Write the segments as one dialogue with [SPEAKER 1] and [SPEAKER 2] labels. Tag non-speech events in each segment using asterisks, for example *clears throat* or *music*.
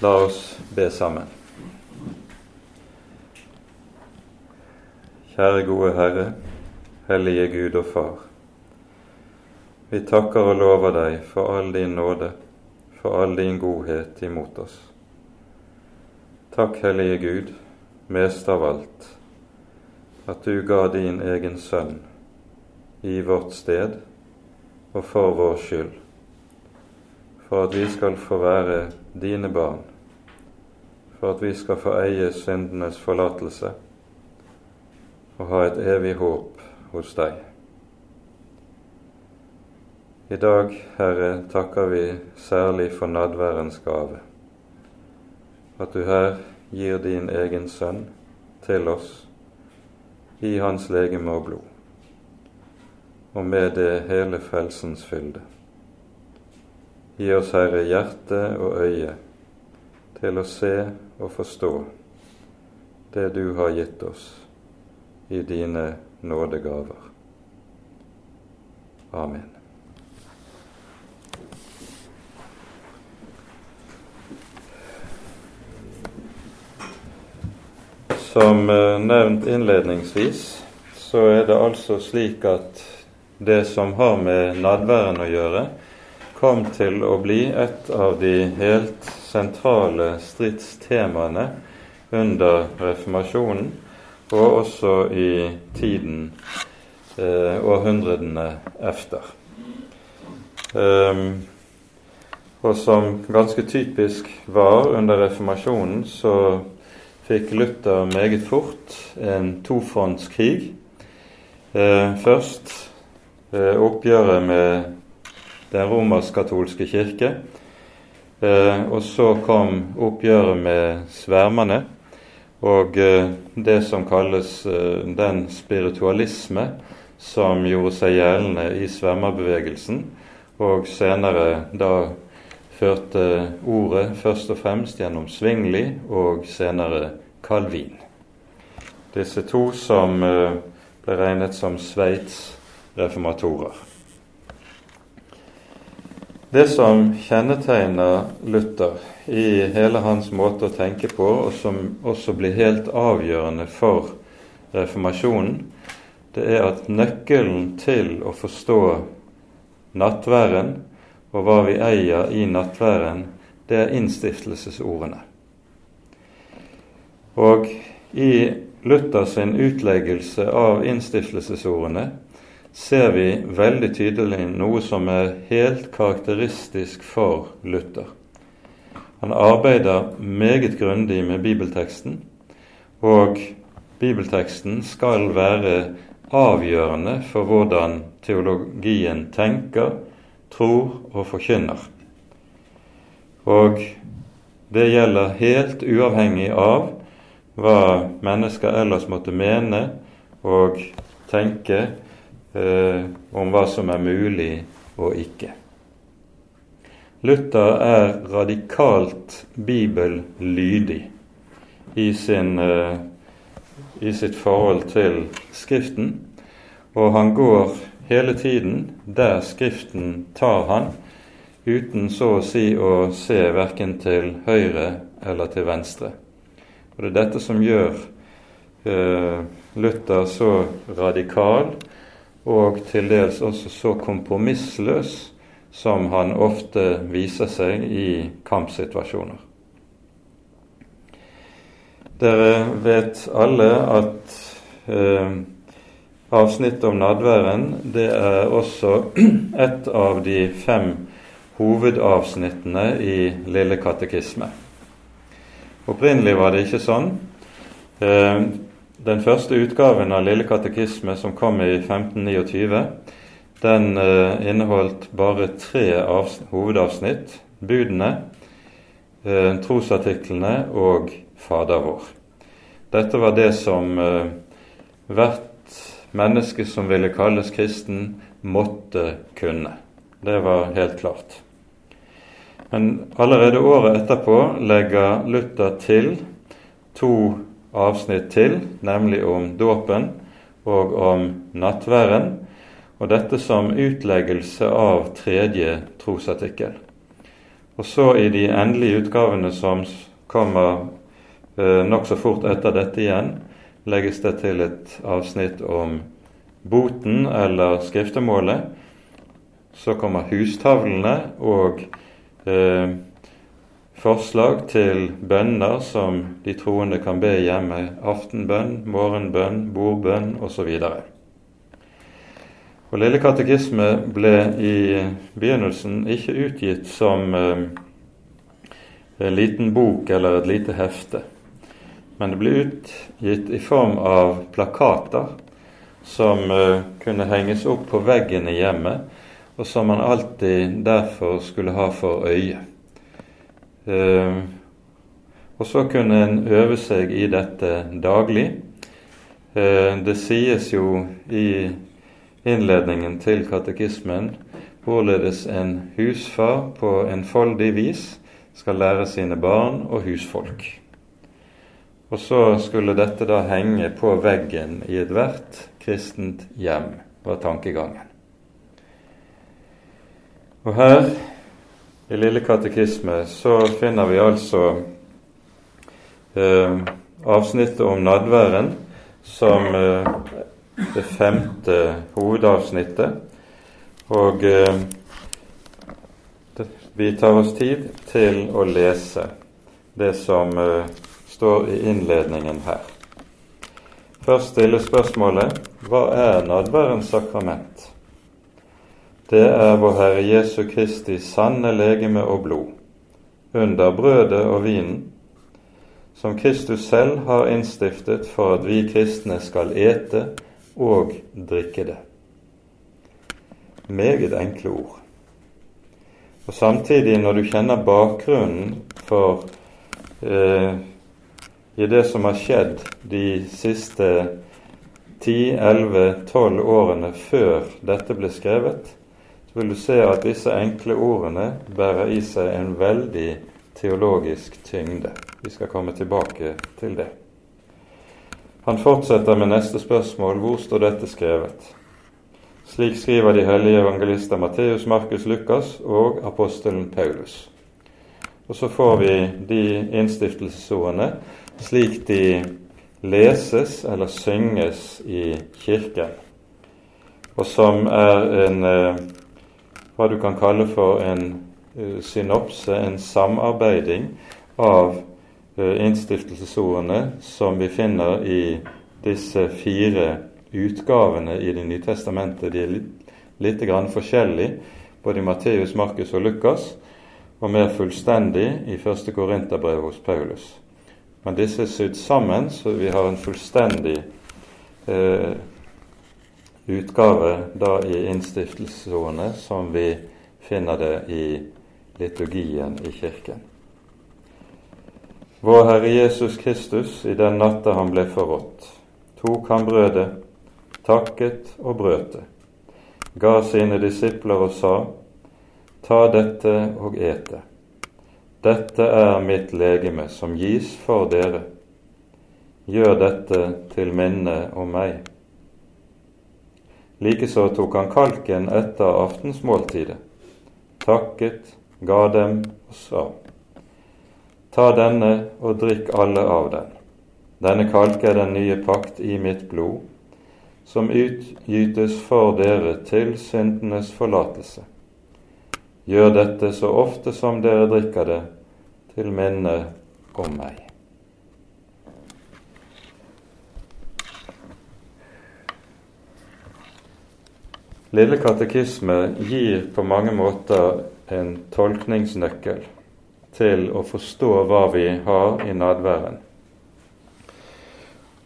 [SPEAKER 1] La oss be sammen. Kjære gode Herre, hellige Gud og Far. Vi takker og lover deg for all din nåde, for all din godhet imot oss. Takk, Hellige Gud, mest av alt, at du ga din egen sønn i vårt sted og for vår skyld, for at vi skal få være dine barn, for at vi skal få eie syndenes forlatelse og ha et evig håp hos deg. I dag, Herre, takker vi særlig for nadværens gave, at du her gir din egen sønn til oss i hans legeme og blod, og med det hele frelsens fylde. Gi oss, Herre, hjerte og øye til å se og forstå det du har gitt oss i dine nådegaver. Amen. Som eh, nevnt innledningsvis, så er det altså slik at det som har med nadværen å gjøre, kom til å bli et av de helt sentrale stridstemaene under reformasjonen, og også i tiden eh, århundrene efter. Um, og som ganske typisk var under reformasjonen, så fikk Luther meget fort en tofrontskrig. Eh, først eh, oppgjøret med den romersk-katolske kirke. Eh, og så kom oppgjøret med svermerne og eh, det som kalles eh, den spiritualisme som gjorde seg gjeldende i svermerbevegelsen, og senere da førte ordet først og fremst gjennom Svingli og senere Calvin. Disse to som ble regnet som Sveits reformatorer. Det som kjennetegner Luther i hele hans måte å tenke på, og som også blir helt avgjørende for reformasjonen, det er at nøkkelen til å forstå nattværen og hva vi eier i nattværen, det er innstiftelsesordene. Og i Luthers utleggelse av innstiftelsesordene ser vi veldig tydelig noe som er helt karakteristisk for Luther. Han arbeider meget grundig med bibelteksten, og bibelteksten skal være avgjørende for hvordan teologien tenker, tror og forkynner. Og det gjelder helt uavhengig av hva mennesker ellers måtte mene og tenke eh, om hva som er mulig og ikke. Luther er radikalt bibellydig i, sin, eh, i sitt forhold til Skriften, og han går hele tiden der Skriften tar han, uten så å si å se verken til høyre eller til venstre. Og Det er dette som gjør eh, Luther så radikal og til dels også så kompromissløs som han ofte viser seg i kampsituasjoner. Dere vet alle at eh, avsnittet om nadværen det er også *clears throat* et av de fem hovedavsnittene i Lille katekisme. Opprinnelig var det ikke sånn. Eh, den første utgaven av Lille katekisme, som kom i 1529, den eh, inneholdt bare tre hovedavsnitt. Budene, eh, trosartiklene og Fader vår. Dette var det som eh, hvert menneske som ville kalles kristen, måtte kunne. Det var helt klart. Men allerede året etterpå legger Luther til to avsnitt til, nemlig om dåpen og om nattværen, og dette som utleggelse av tredje trosartikkel. Og så i de endelige utgavene som kommer eh, nokså fort etter dette igjen, legges det til et avsnitt om boten eller skriftemålet. Så kommer hustavlene og eh, forslag til bønner som de troende kan be hjemme. Aftenbønn, morgenbønn, bordbønn osv. Og Lille katekisme ble i begynnelsen ikke utgitt som eh, en liten bok eller et lite hefte, men det ble utgitt i form av plakater som eh, kunne henges opp på veggen i hjemmet, og som man alltid derfor skulle ha for øye. Eh, og så kunne en øve seg i dette daglig. Det sies jo i innledningen til katekismen hvorledes en husfar på enfoldig vis skal lære sine barn og husfolk. Og så skulle dette da henge på veggen i ethvert kristent hjem, var tankegangen. Og her i Lille katekisme så finner vi altså eh, avsnittet om nadværen som eh, det femte hovedavsnittet. Og eh, vi tar oss tid til å lese det som eh, står i innledningen her. Først stille spørsmålet hva er nadværens sakrament? Det er vår Herre Jesu Kristi sanne legeme og blod, under brødet og vinen, som Kristus selv har innstiftet for at vi kristne skal ete og drikke det. Meget enkle ord. Og Samtidig, når du kjenner bakgrunnen for eh, i det som har skjedd de siste 10-11-12 årene før dette ble skrevet, vil du se at disse enkle ordene bærer i seg en veldig teologisk tyngde. Vi skal komme tilbake til det. Han fortsetter med neste spørsmål hvor står dette skrevet? Slik skriver de hellige evangelister Matteus, Markus, Lukas og apostelen Paulus. Og så får vi de innstiftelsesordene slik de leses eller synges i Kirken, og som er en eh, hva du kan kalle for en eh, synopse, en samarbeiding av Eh, innstiftelsesordene som vi finner i disse fire utgavene i Det nye testamentet. De er litt, litt forskjellige, både i Matteus, Markus og Lukas, og mer fullstendig i første Korinterbrev hos Paulus. Men disse er sydd sammen, så vi har en fullstendig eh, utgave da i innstiftelsesordene som vi finner det i liturgien i Kirken. Vår Herre Jesus Kristus, i den natta han ble forrådt, tok han brødet, takket og brøt det, ga sine disipler og sa, Ta dette og et det. Dette er mitt legeme som gis for dere. Gjør dette til minne om meg. Likeså tok han kalken etter aftensmåltidet, takket, ga dem og sa:" Ta denne og drikk alle av den. Denne kalk er den nye pakt i mitt blod, som utgytes for dere til syndenes forlatelse. Gjør dette så ofte som dere drikker det, til minne om meg. Lille katekisme gir på mange måter en tolkningsnøkkel til å forstå hva vi har i nadværen.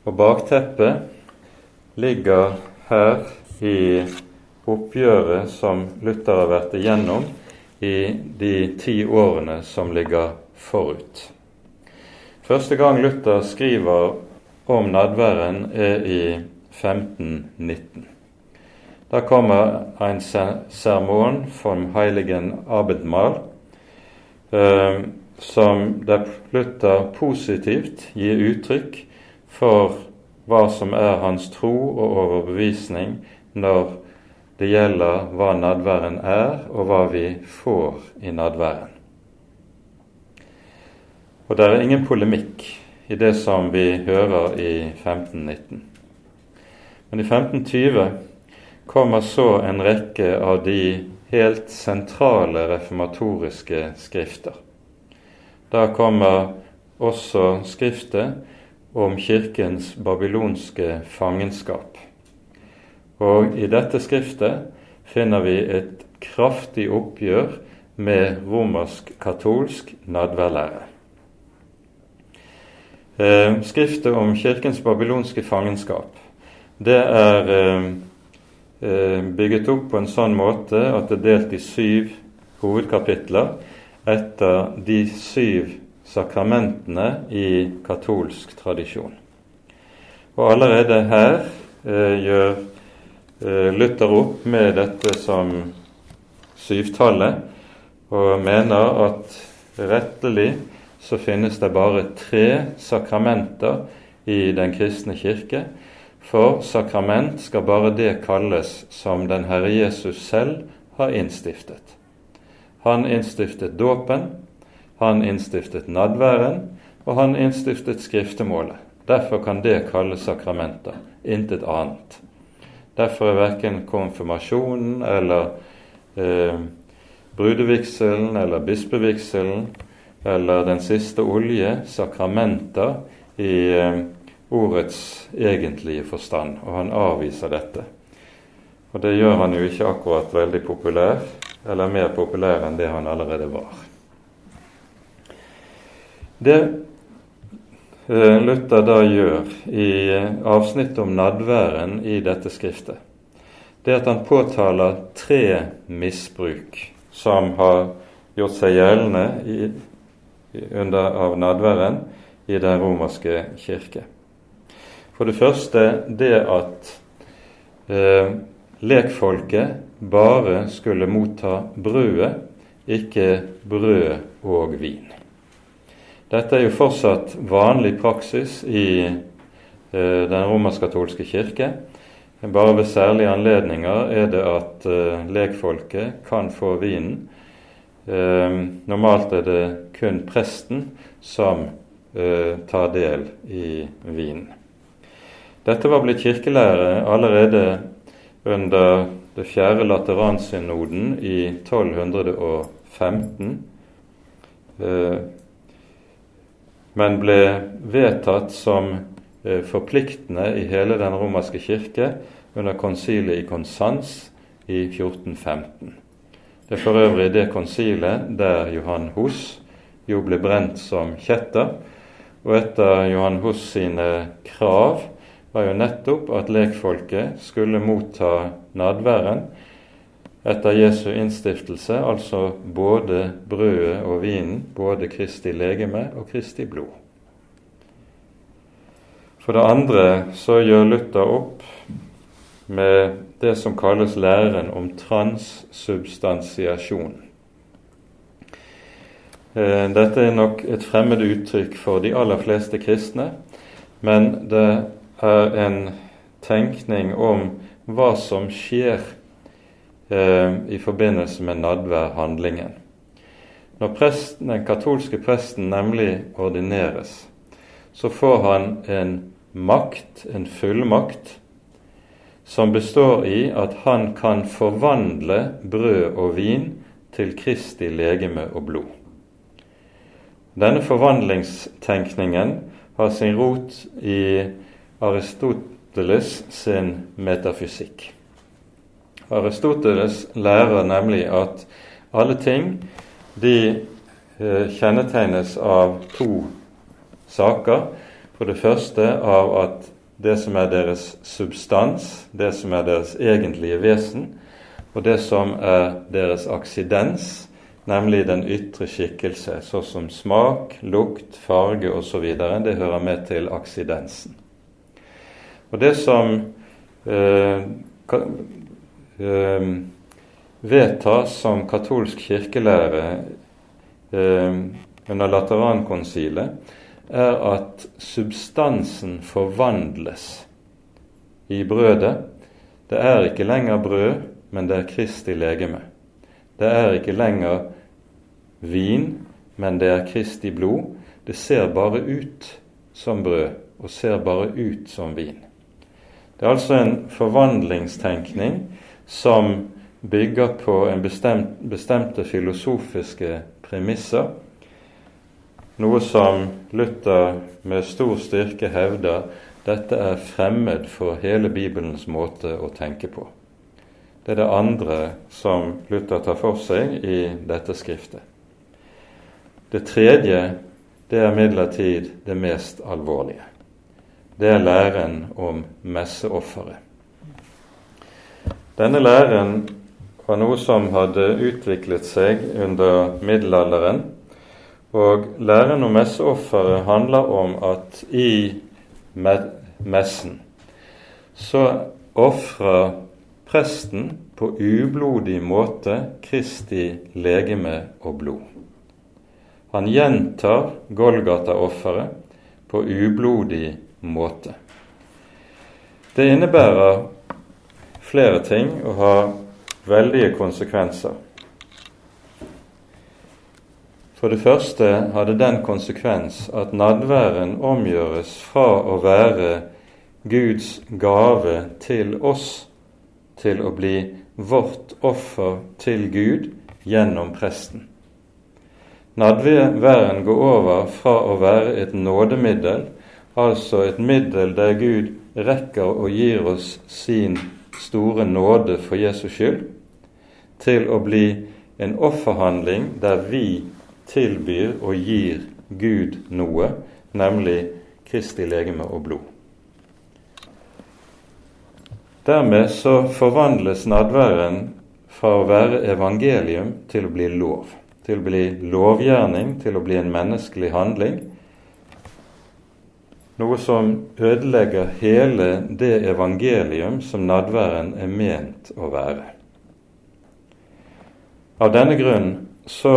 [SPEAKER 1] Og bakteppet ligger her i oppgjøret som Luther har vært igjennom i de ti årene som ligger forut. Første gang Luther skriver om nadværen, er i 1519. Da kommer en sermon von Heiligen Abendmahl eh, som der Luther positivt gir uttrykk for hva som er hans tro og overbevisning når det gjelder hva nadværen er, og hva vi får i nadværen. Og det er ingen polemikk i det som vi hører i 1519. Men i 1520 kommer så en rekke av de helt sentrale reformatoriske skrifter. Da kommer også skriftet om kirkens babylonske fangenskap. Og i dette skriftet finner vi et kraftig oppgjør med romersk-katolsk nadværlære. Eh, skriftet om kirkens babylonske fangenskap det er eh, bygget opp på en sånn måte at det er delt i syv hovedkapitler etter de syv sakramentene i katolsk tradisjon. Og allerede her eh, gjør eh, Luther opp med dette som syvtallet, og mener at rettelig så finnes det bare tre sakramenter i Den kristne kirke. For sakrament skal bare det kalles som den Herre Jesus selv har innstiftet. Han innstiftet dåpen, han innstiftet nadværen, og han innstiftet skriftemålet. Derfor kan det kalles sakramenter, intet annet. Derfor er verken konfirmasjonen eller eh, brudevigselen eller bispevigselen eller den siste olje sakramenter i eh, ordets egentlige forstand, og han avviser dette. Og det gjør han jo ikke akkurat veldig populær, eller mer populær enn det han allerede var. Det eh, Luther da gjør i eh, avsnittet om nadværen i dette skriftet, det er at han påtaler tre misbruk som har gjort seg gjeldende i, under, av nadværen i den romerske kirke. For det første det at eh, lekfolket bare skulle motta brødet, ikke brød og vin. Dette er jo fortsatt vanlig praksis i eh, den romersk-katolske kirke. Bare ved særlige anledninger er det at eh, lekfolket kan få vinen. Eh, normalt er det kun presten som eh, tar del i vinen. Dette var blitt kirkelære allerede under det fjerde lateransynoden i 1215. Eh, men ble vedtatt som eh, forpliktende i hele den romerske kirke under konsilet i Konsans i 1415. Det er for øvrig det konsilet der Johan Hus jo ble brent som kjetter, og etter Johan Hus sine krav var jo nettopp at lekfolket skulle motta nadværen etter Jesu innstiftelse, altså både brødet og vinen, både Kristi legeme og Kristi blod. For det andre så gjør Luther opp med det som kalles læren om transsubstansiasjon. Eh, dette er nok et fremmed uttrykk for de aller fleste kristne, men det er en tenkning om hva som skjer eh, i forbindelse med nadværhandlingen. Når presten, den katolske presten nemlig ordineres, så får han en makt, en fullmakt, som består i at han kan forvandle brød og vin til Kristi legeme og blod. Denne forvandlingstenkningen har sin rot i Aristoteles sin metafysikk. Aristoteles lærer nemlig at alle ting de eh, kjennetegnes av to saker. For det første av at det som er deres substans, det som er deres egentlige vesen, og det som er deres aksidens, nemlig den ytre skikkelse, så som smak, lukt, farge osv., det hører med til aksidensen. Og det som eh, eh, vedtas som katolsk kirkelære eh, under Laterankonsilet, er at substansen forvandles i brødet. Det er ikke lenger brød, men det er Kristi legeme. Det er ikke lenger vin, men det er Kristi blod. det ser bare ut som brød og ser bare ut som vin. Det er altså en forvandlingstenkning som bygger på en bestemt, bestemte filosofiske premisser, noe som Luther med stor styrke hevder dette er fremmed for hele Bibelens måte å tenke på. Det er det andre som Luther tar for seg i dette skriftet. Det tredje det er imidlertid det mest alvorlige det er læren om messeofferet. Denne læren var noe som hadde utviklet seg under middelalderen. Og læren om messeofferet handler om at i messen så ofrer presten på ublodig måte Kristi legeme og blod. Han gjentar Golgata-offeret på ublodig måte. Det innebærer flere ting og har veldige konsekvenser. For det første har det den konsekvens at nadværen omgjøres fra å være Guds gave til oss til å bli vårt offer til Gud gjennom presten. Nadværen går over fra å være et nådemiddel altså et middel der Gud rekker og gir oss sin store nåde for Jesus skyld, til å bli en offerhandling der vi tilbyr og gir Gud noe, nemlig Kristi legeme og blod. Dermed så forvandles nadværen fra å være evangelium til å bli lov, til å bli lovgjerning, til å bli en menneskelig handling, noe som ødelegger hele det evangelium som nadværen er ment å være. Av denne grunn så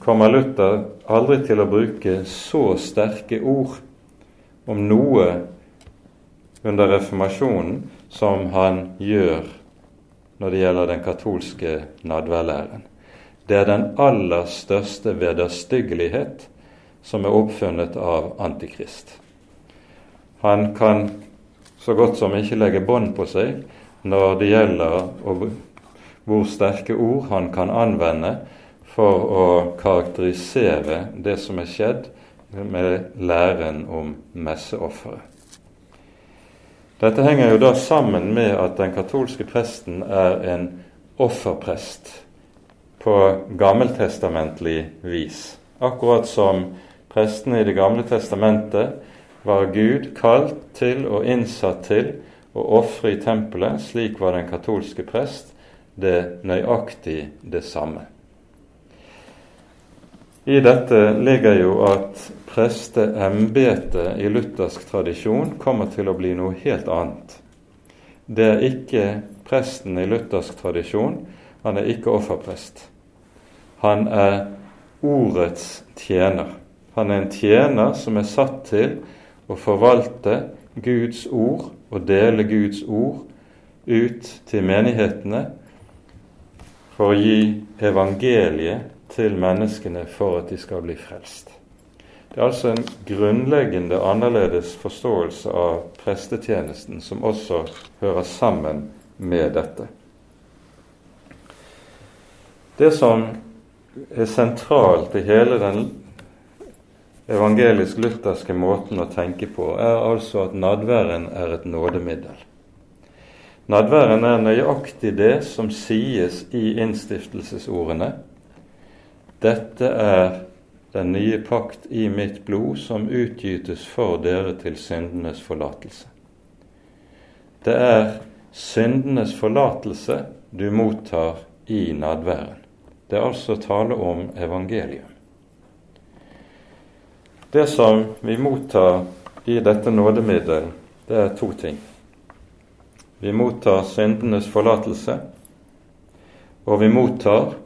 [SPEAKER 1] kommer Luther aldri til å bruke så sterke ord om noe under reformasjonen som han gjør når det gjelder den katolske nadværlæren. Det er den aller største vederstyggelighet som er oppfunnet av Antikrist. Han kan så godt som ikke legge bånd på seg når det gjelder hvor sterke ord han kan anvende for å karakterisere det som er skjedd med læren om messeofferet. Dette henger jo da sammen med at den katolske presten er en offerprest på gammeltestamentlig vis. Akkurat som Prestene i Det gamle testamentet var Gud kalt til og innsatt til å ofre i tempelet. Slik var den katolske prest det nøyaktig det samme. I dette ligger jo at presteembetet i luthersk tradisjon kommer til å bli noe helt annet. Det er ikke presten i luthersk tradisjon. Han er ikke offerprest. Han er ordets tjener. Han er en tjener som er satt til å forvalte Guds ord og dele Guds ord ut til menighetene for å gi evangeliet til menneskene for at de skal bli frelst. Det er altså en grunnleggende annerledes forståelse av prestetjenesten som også hører sammen med dette. Det som er sentralt i hele den evangelisk-lutherske måten å tenke på er altså at nadværen er et nådemiddel. Nadværen er nøyaktig det som sies i innstiftelsesordene. Dette er den nye pakt i mitt blod som utgytes for dere til syndenes forlatelse. Det er syndenes forlatelse du mottar i nadværen. Det er altså tale om evangelium. Det som vi mottar i dette nådemiddel, det er to ting. Vi mottar syndenes forlatelse, og vi mottar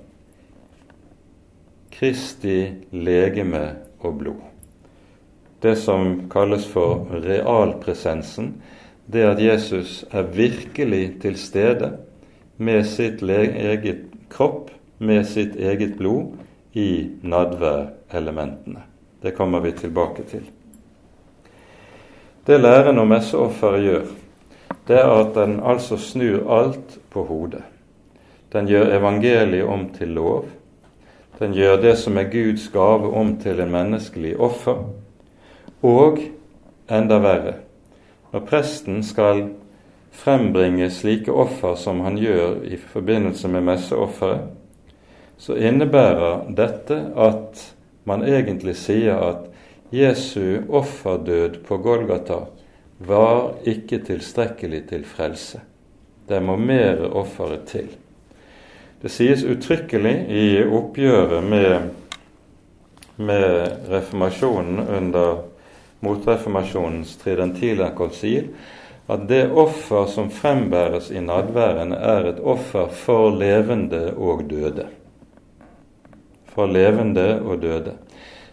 [SPEAKER 1] Kristi legeme og blod. Det som kalles for realpresensen, det at Jesus er virkelig til stede med sitt eget kropp, med sitt eget blod, i nadværelementene. Det kommer vi tilbake til. Det læren om messeofferet gjør, det er at den altså snur alt på hodet. Den gjør evangeliet om til lov. Den gjør det som er Guds gave, om til en menneskelig offer. Og enda verre, når presten skal frembringe slike offer som han gjør i forbindelse med messeofferet, så innebærer dette at man egentlig sier at Jesu offerdød på Golgata var ikke tilstrekkelig til frelse. Det må mer offeret til. Det sies uttrykkelig i oppgjøret med, med reformasjonen under motreformasjonens tridentile konsil at det offer som frembæres i nadværen, er et offer for levende og døde. For levende og døde.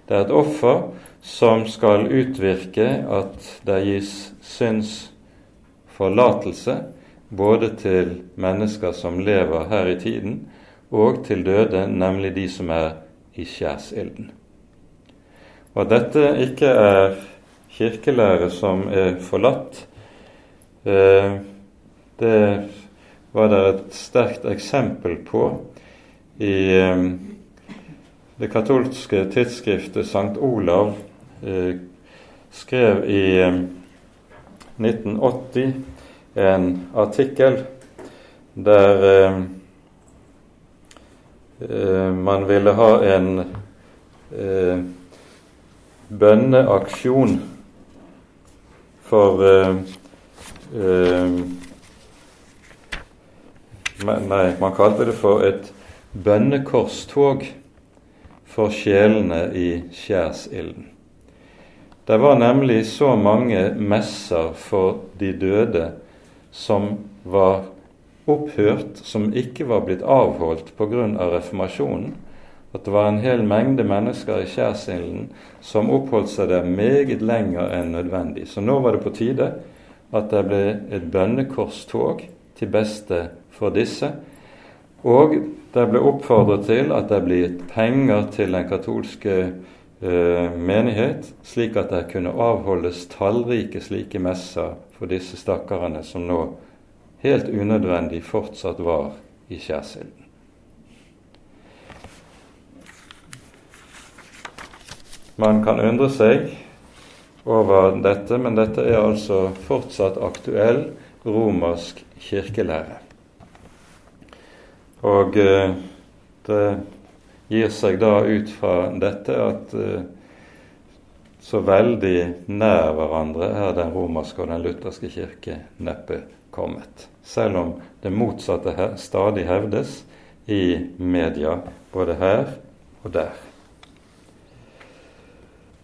[SPEAKER 1] Det er et offer som skal utvirke at det gis synsforlatelse både til mennesker som lever her i tiden, og til døde, nemlig de som er i skjærsilden. Og at dette ikke er kirkelære som er forlatt, eh, det var det et sterkt eksempel på i eh, det katolske tidsskriftet St. Olav eh, skrev i 1980 en artikkel der eh, eh, man ville ha en eh, bønneaksjon for eh, eh, Nei, man kalte det for et bønnekorstog for sjelene i skjærsilden. Det var nemlig så mange messer for de døde som var opphørt, som ikke var blitt avholdt pga. Av reformasjonen, at det var en hel mengde mennesker i skjærsilden som oppholdt seg der meget lenger enn nødvendig. Så nå var det på tide at det ble et bønnekorstog til beste for disse. Og det ble oppfordret til at det ble gitt penger til den katolske eh, menighet, slik at det kunne avholdes tallrike slike messer for disse stakkarene som nå helt unødvendig fortsatt var i skjærsilden. Man kan undre seg over dette, men dette er altså fortsatt aktuell romersk kirkelære. Og eh, det gir seg da ut fra dette at uh, så veldig nær hverandre er den romerske og den lutherske kirke neppe kommet. Selv om det motsatte her stadig hevdes i media, både her og der.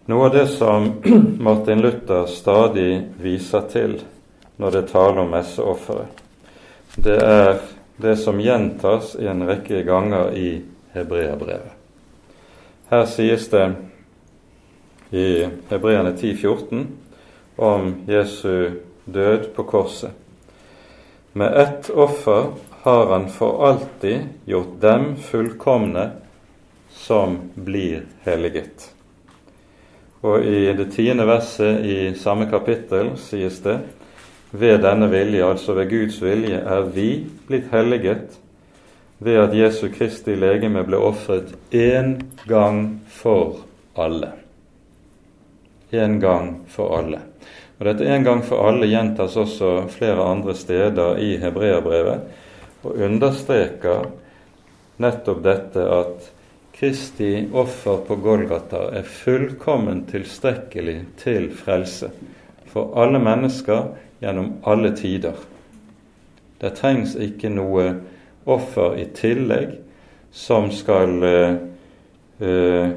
[SPEAKER 1] Noe av det som *clears throat* Martin Luther stadig viser til når det taler om messeofferet, det er det som gjentas en rekke ganger i hebreerbrevet. Her sies det i Hebreerne 10,14 om Jesu død på korset. Med ett offer har han for alltid gjort dem fullkomne som blir helliget. Og i det tiende verset i samme kapittel sies det ved denne vilje, altså ved Guds vilje, er vi blitt helliget ved at Jesu Kristi legeme ble ofret én gang for alle. En gang for alle. Og Dette en gang for alle gjentas også flere andre steder i hebreerbrevet, og understreker nettopp dette at Kristi offer på Golgata er fullkomment tilstrekkelig til frelse for alle mennesker gjennom alle tider. Det trengs ikke noe offer i tillegg som skal eh, eh,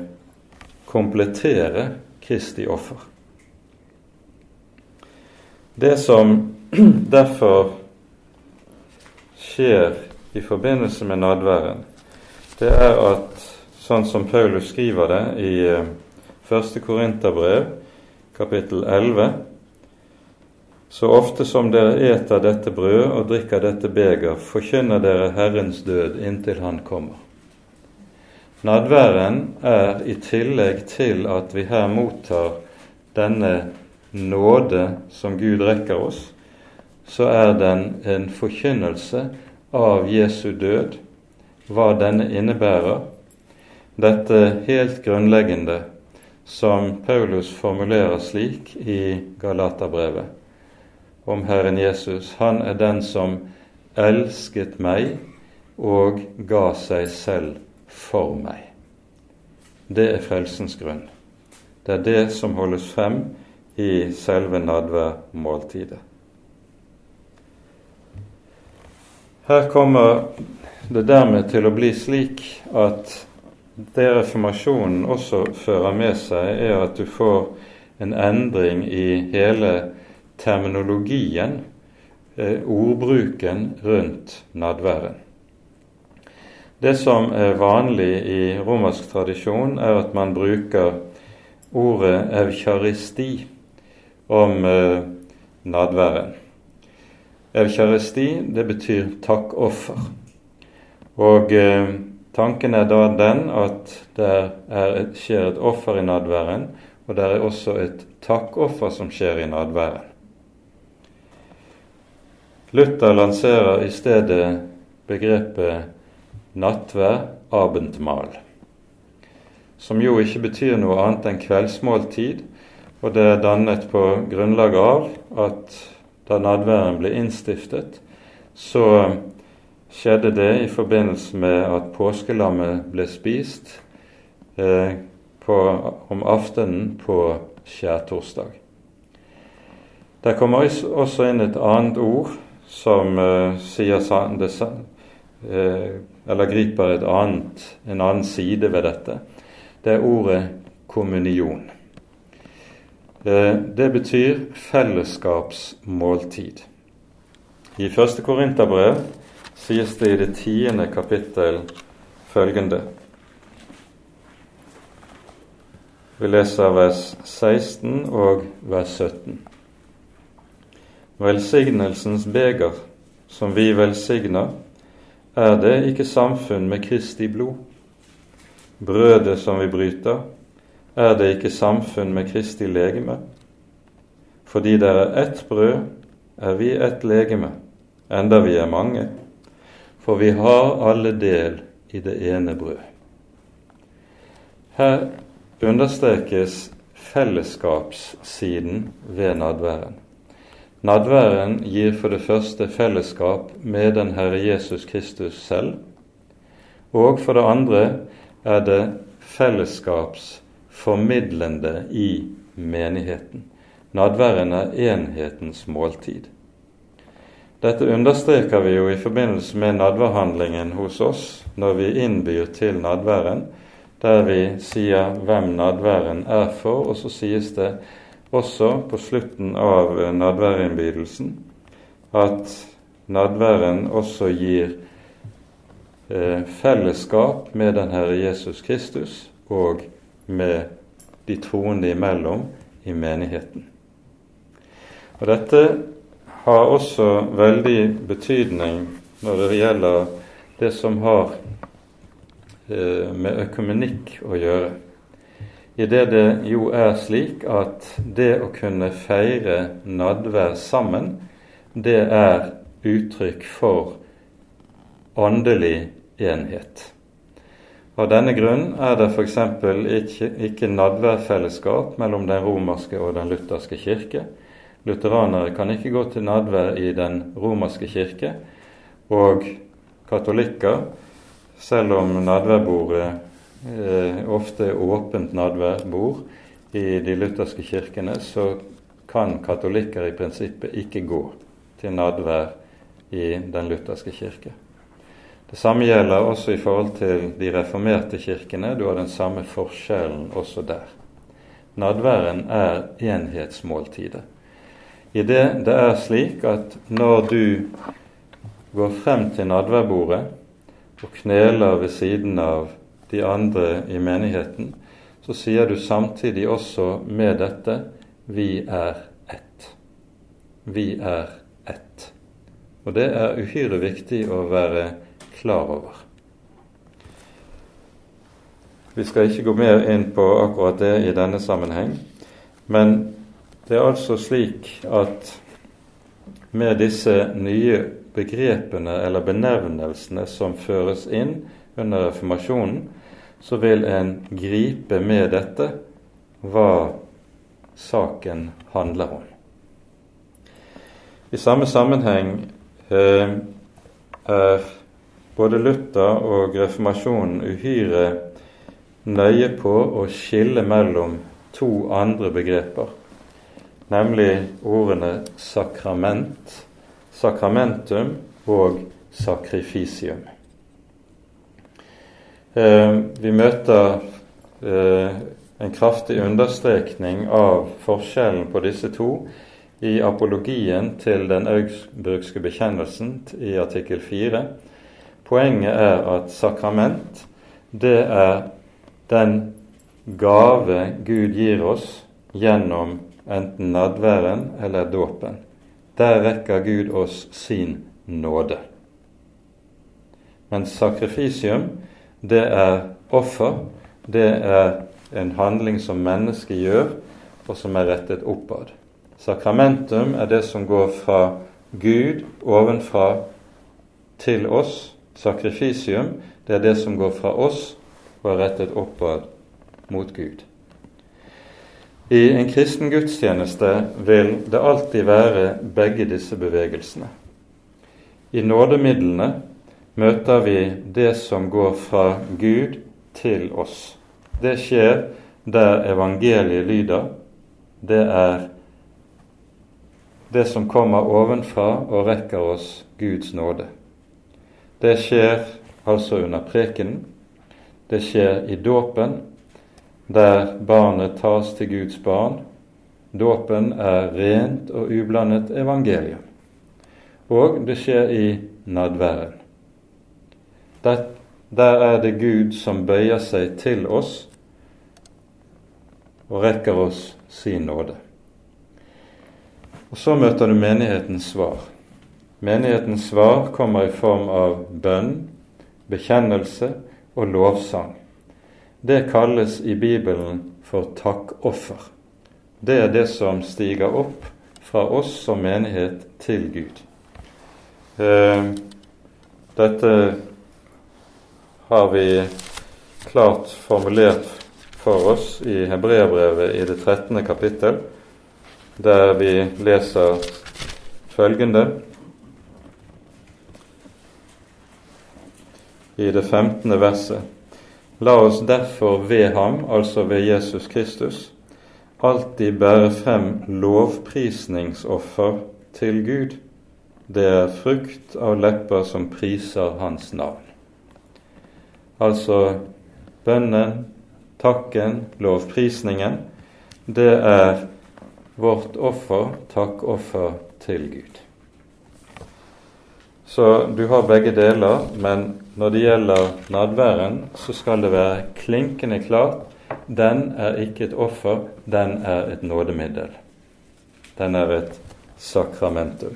[SPEAKER 1] komplettere Kristi offer. Det som *clears throat* derfor skjer i forbindelse med nadværen, det er at sånn som Paulus skriver det i eh, første Korinterbrev, kapittel 11, så ofte som dere eter dette brød og drikker dette beger, forkynner dere Herrens død inntil Han kommer. Nadværen er i tillegg til at vi her mottar denne nåde som Gud rekker oss, så er den en forkynnelse av Jesu død, hva denne innebærer. Dette helt grunnleggende som Paulus formulerer slik i Galaterbrevet om Herren Jesus. Han er den som elsket meg og ga seg selv for meg. Det er frelsens grunn. Det er det som holdes frem i selve nadværmåltidet. Her kommer det dermed til å bli slik at det reformasjonen også fører med seg, er at du får en endring i hele terminologien, eh, ordbruken rundt nadværen. Det som er vanlig i romersk tradisjon, er at man bruker ordet eukaristi om eh, nadværen. Eukaristi, det betyr takkoffer. Og eh, tanken er da den at det et, skjer et offer i nadværen, og det er også et takkoffer som skjer i nadværen. Luther lanserer i stedet begrepet nattvær, abendmal, som jo ikke betyr noe annet enn kveldsmåltid, og det er dannet på grunnlag av at da nadværen ble innstiftet, så skjedde det i forbindelse med at påskelammet ble spist eh, på, om aftenen på skjærtorsdag. Der kommer også inn et annet ord som uh, sier det, uh, eller griper annet, en annen side ved dette. Det er ordet kommunion. Uh, det betyr fellesskapsmåltid. I første Korinterbrev sies det i det tiende kapittel følgende Vi leser vers 16 og vers 17. Velsignelsens beger, som vi velsigner, er det ikke samfunn med Kristi blod. Brødet som vi bryter, er det ikke samfunn med Kristi legeme. Fordi det er ett brød, er vi ett legeme, enda vi er mange. For vi har alle del i det ene brød. Her understrekes fellesskapssiden ved nadværen. Nadværen gir for det første fellesskap med den Herre Jesus Kristus selv, og for det andre er det fellesskapsformidlende i menigheten. Nadværen er enhetens måltid. Dette understreker vi jo i forbindelse med nadværhandlingen hos oss når vi innbyr til nadværen, der vi sier hvem nadværen er for, og så sies det også på slutten av nadværinnbydelsen at nadværen også gir eh, fellesskap med den Herre Jesus Kristus og med de troende imellom i menigheten. Og Dette har også veldig betydning når det gjelder det som har eh, med økumenikk å gjøre i det det jo er slik at det å kunne feire nadvær sammen, det er uttrykk for åndelig enhet. Av denne grunn er det f.eks. ikke, ikke nadværfellesskap mellom den romerske og den lutherske kirke. Lutheranere kan ikke gå til nadvær i den romerske kirke, og katolikker, selv om nadværbordet eh, ofte åpent nadværbord i de lutherske kirkene, så kan katolikker i prinsippet ikke gå til nadvær i den lutherske kirke. Det samme gjelder også i forhold til de reformerte kirkene. Du har den samme forskjellen også der. Nadværen er enhetsmåltidet. I det det er slik at når du går frem til nadværbordet og kneler ved siden av de andre i menigheten, så sier du samtidig også med dette vi er ett. Vi er ett. Og det er uhyre viktig å være klar over. Vi skal ikke gå mer inn på akkurat det i denne sammenheng, men det er altså slik at med disse nye begrepene eller benevnelsene som føres inn under reformasjonen, så vil en gripe med dette hva saken handler om. I samme sammenheng eh, er både Luther og reformasjonen uhyre nøye på å skille mellom to andre begreper, nemlig ordene sakrament, sakramentum og sakrifisium. Eh, vi møter eh, en kraftig understrekning av forskjellen på disse to i apologien til den augsburgske bekjennelsen i artikkel 4. Poenget er at sakrament, det er den gave Gud gir oss gjennom enten nadværen eller dåpen. Der rekker Gud oss sin nåde. Men sakrifisium, det er offer. Det er en handling som mennesket gjør, og som er rettet oppad. Sakramentum er det som går fra Gud ovenfra til oss. Sakrifisium, det er det som går fra oss og er rettet oppad mot Gud. I en kristen gudstjeneste vil det alltid være begge disse bevegelsene. I nådemidlene møter vi det som går fra Gud til oss. Det skjer der evangeliet lyder. Det er det som kommer ovenfra og rekker oss Guds nåde. Det skjer altså under prekenen. Det skjer i dåpen, der barnet tas til Guds barn. Dåpen er rent og ublandet evangelium. Og det skjer i nadværen. Der, der er det Gud som bøyer seg til oss og rekker oss sin nåde. Og Så møter du menighetens svar. Menighetens svar kommer i form av bønn, bekjennelse og lovsang. Det kalles i Bibelen for takkoffer. Det er det som stiger opp fra oss som menighet til Gud. Eh, dette har vi klart formulert for oss i Hebreabrevet i det 13. kapittel, der vi leser følgende i det 15. verset. La oss derfor ved ham, altså ved Jesus Kristus, alltid bære frem lovprisningsoffer til Gud. Det er frukt av lepper som priser Hans navn. Altså bønnen, takken, lovprisningen, det er vårt offer, takkoffer til Gud. Så du har begge deler, men når det gjelder nadværen, så skal det være klinkende klart den er ikke et offer, den er et nådemiddel. Den er et sakramentum.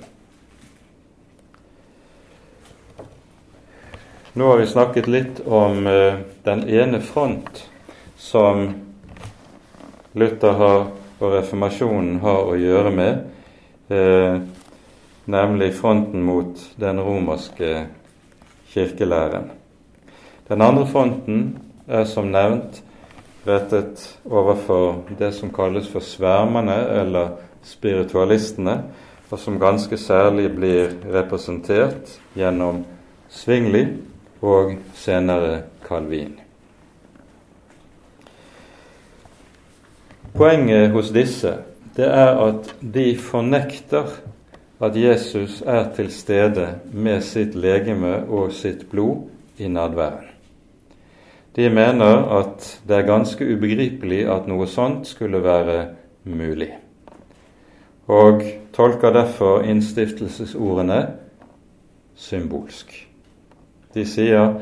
[SPEAKER 1] Nå har vi snakket litt om uh, den ene front som Luther har, og reformasjonen har å gjøre med, eh, nemlig fronten mot den romerske kirkelæren. Den andre fronten er som nevnt rettet overfor det som kalles for svermerne, eller spiritualistene, og som ganske særlig blir representert gjennom Svingli og senere Calvin. Poenget hos disse det er at de fornekter at Jesus er til stede med sitt legeme og sitt blod i nadværen. De mener at det er ganske ubegripelig at noe sånt skulle være mulig, og tolker derfor innstiftelsesordene symbolsk. De sier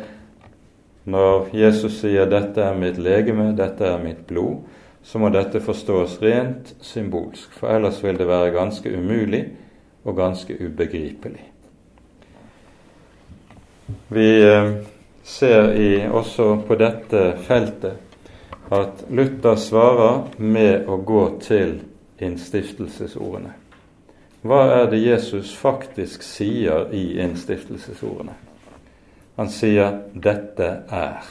[SPEAKER 1] når Jesus sier 'dette er mitt legeme, dette er mitt blod', så må dette forstås rent symbolsk, for ellers vil det være ganske umulig og ganske ubegripelig. Vi eh, ser i, også på dette feltet at Luther svarer med å gå til innstiftelsesordene. Hva er det Jesus faktisk sier i innstiftelsesordene? Han sier 'dette er'.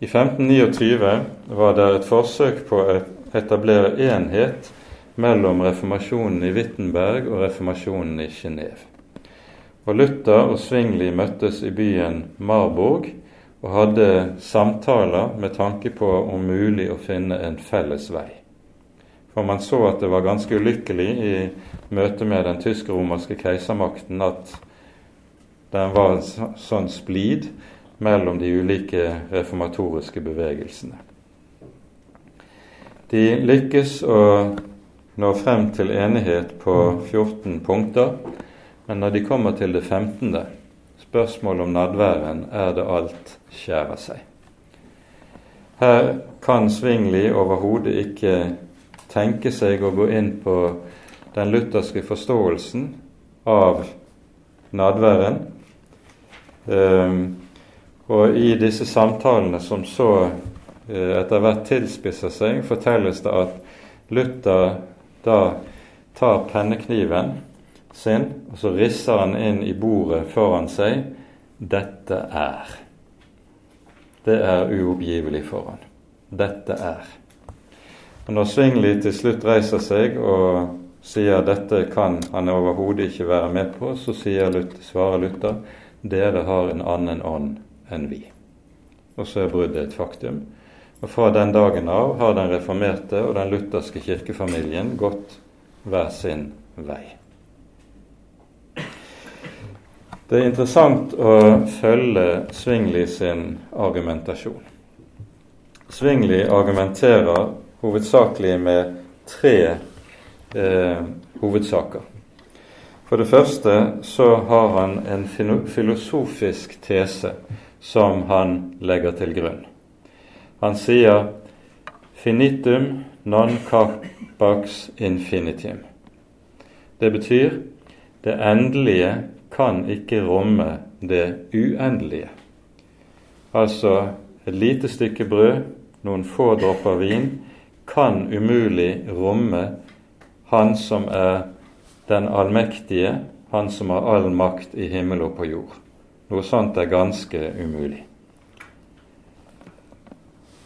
[SPEAKER 1] I 1529 var det et forsøk på å etablere enhet mellom reformasjonen i Wittenberg og reformasjonen i Genéve. Og Luther og Svingli møttes i byen Marburg og hadde samtaler med tanke på om mulig å finne en felles vei. For man så at det var ganske ulykkelig i møte med den tysk-romerske keisermakten at den var en sånn splid mellom de ulike reformatoriske bevegelsene. De lykkes å nå frem til enighet på 14 punkter, men når de kommer til det 15., spørsmålet om nadværen, er det alt skjærer seg. Her kan Svingli overhodet ikke tenke seg å gå inn på den lutherske forståelsen av nadværen. Um, og i disse samtalene som så uh, etter hvert tilspisser seg, fortelles det at Luther da tar pennekniven sin, og så risser han inn i bordet foran seg 'Dette er'. Det er uoppgivelig for han. Dette er. Og Når Svingli til slutt reiser seg og sier dette kan han overhodet ikke være med på, så Luther, svarer Luther dere har en annen ånd enn vi. Og så er bruddet et faktum. Og Fra den dagen av har den reformerte og den lutherske kirkefamilien gått hver sin vei. Det er interessant å følge Svingli sin argumentasjon. Svingli argumenterer hovedsakelig med tre eh, hovedsaker. For det første så har han en filosofisk tese som han legger til grunn. Han sier 'finitum non capax infinitum'. Det betyr det endelige kan ikke romme det uendelige. Altså et lite stykke brød, noen få dråper vin, kan umulig romme Han som er den allmektige, Han som har all makt i himmel og på jord. Noe sånt er ganske umulig.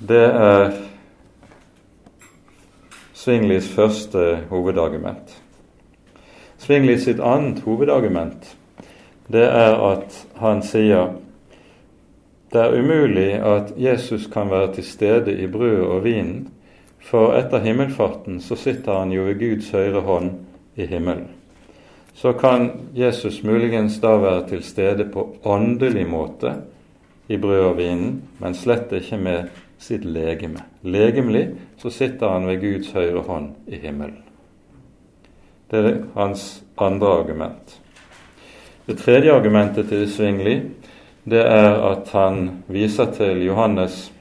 [SPEAKER 1] Det er Svinglis første hovedargument. Svinglis sitt annet hovedargument det er at han sier det er umulig at Jesus kan være til stede i brødet og vinen, for etter himmelfarten så sitter han jo ved Guds høyre hånd i himmelen. Så kan Jesus muligens da være til stede på åndelig måte i brød og vinen, men slett ikke med sitt legeme. Legemlig så sitter han ved Guds høyre hånd i himmelen. Det er hans andre argument. Det tredje argumentet til Svingli det er at han viser til Johannes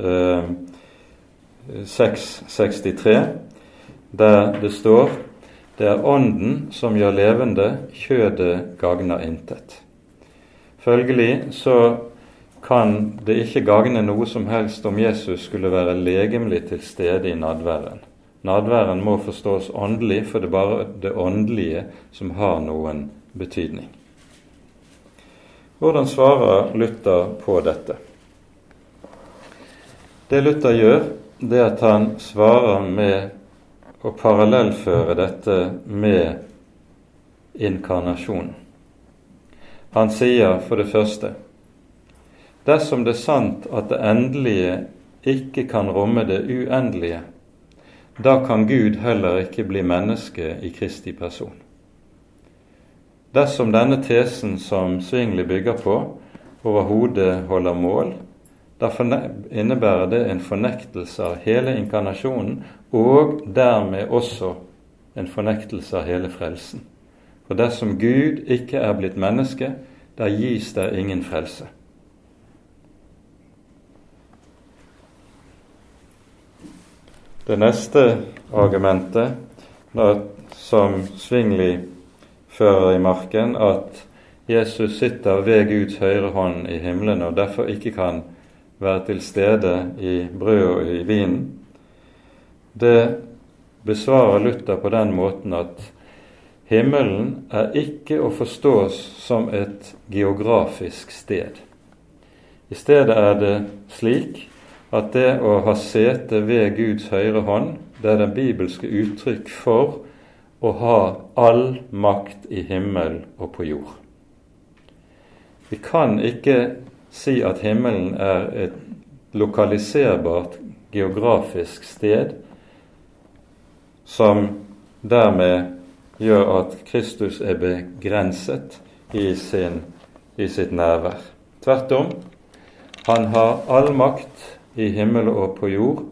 [SPEAKER 1] eh, 6,63, der det står det er Ånden som gjør levende, kjødet gagner intet. Følgelig så kan det ikke gagne noe som helst om Jesus skulle være legemlig til stede i nadværen. Nadværen må forstås åndelig, for det er bare det åndelige som har noen betydning. Hvordan svarer Luther på dette? Det Luther gjør, det er at han svarer med å parallellføre dette med inkarnasjonen. Han sier for det første Dersom det er sant at det endelige ikke kan romme det uendelige, da kan Gud heller ikke bli menneske i Kristi person. Dersom denne tesen som Svingli bygger på, overhodet holder mål, da innebærer det en fornektelse av hele inkarnasjonen, og dermed også en fornektelse av hele frelsen. For dersom Gud ikke er blitt menneske, da gis det ingen frelse. Det neste argumentet som Svingli fører i marken, at Jesus sitter ved Guds høyre hånd i himmelen og derfor ikke kan være til stede i brød og i vinen, det besvarer Luther på den måten at himmelen er ikke å forstås som et geografisk sted. I stedet er det slik at det å ha sete ved Guds høyre hånd, det er det bibelske uttrykk for å ha all makt i himmel og på jord. Vi kan ikke si at himmelen er et lokaliserbart geografisk sted som dermed gjør at Kristus er begrenset i, sin, i sitt nærvær. Tvert om, han har all makt i himmel og på jord,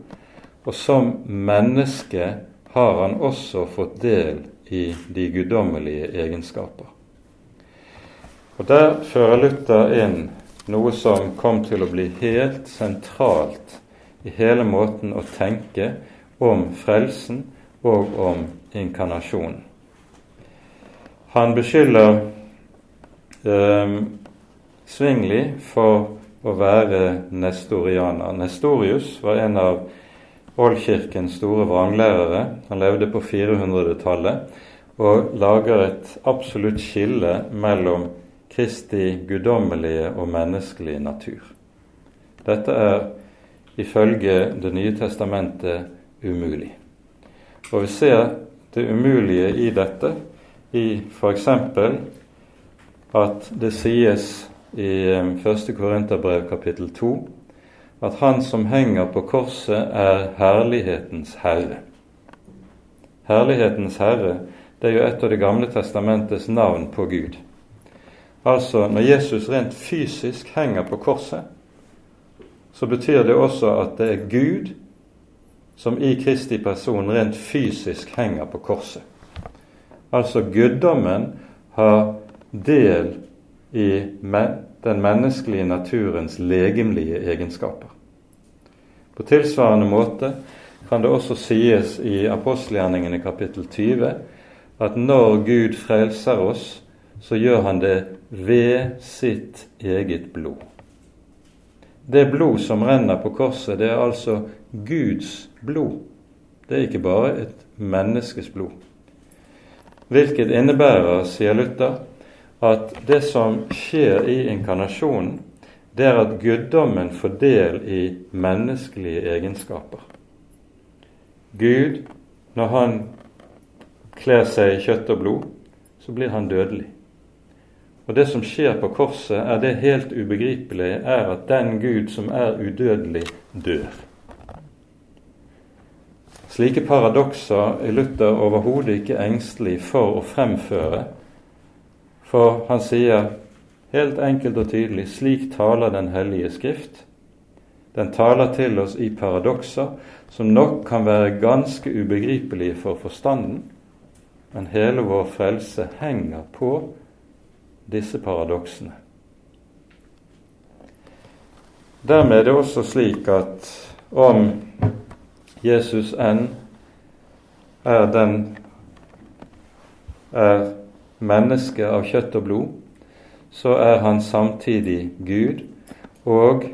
[SPEAKER 1] og som menneske har han også fått del i de guddommelige egenskaper. Og Der fører Luther inn noe som kom til å bli helt sentralt i hele måten å tenke om frelsen og om inkarnasjonen. Han beskylder eh, Svingli for å være nestorianer. Nestorius var en av Oldkirkens store vranglærere. Han levde på 400-tallet og lager et absolutt skille mellom Kristi guddommelige og menneskelige natur. Dette er ifølge Det nye testamentet umulig. Og vi ser det umulige i dette i f.eks. at det sies i 1. Um, Korinterbrev kapittel 2 at han som henger på korset, er herlighetens herre. Herlighetens herre det er jo et av Det gamle testamentets navn på Gud. Altså, når Jesus rent fysisk henger på korset, så betyr det også at det er Gud som i Kristi person rent fysisk henger på korset. Altså guddommen har del i den menneskelige naturens legemlige egenskaper. På tilsvarende måte kan det også sies i apostelgjerningene kapittel 20 at når Gud frelser oss, så gjør han det ved sitt eget blod. Det blod som renner på korset, det er altså Guds blod. Det er ikke bare et menneskes blod. Hvilket innebærer, sier Luther, at det som skjer i inkarnasjonen, det er at guddommen får del i menneskelige egenskaper. Gud, når han kler seg i kjøtt og blod, så blir han dødelig. Og det som skjer på korset, er det helt ubegripelige, er at den Gud som er udødelig, dør. Slike paradokser er Luther overhodet ikke engstelig for å fremføre, for han sier helt enkelt og tydelig slik taler Den hellige Skrift. Den taler til oss i paradokser som nok kan være ganske ubegripelige for forstanden, men hele vår frelse henger på disse paradoksene. Dermed er det også slik at om Jesus enn er den er menneske av kjøtt og blod, så er han samtidig Gud, og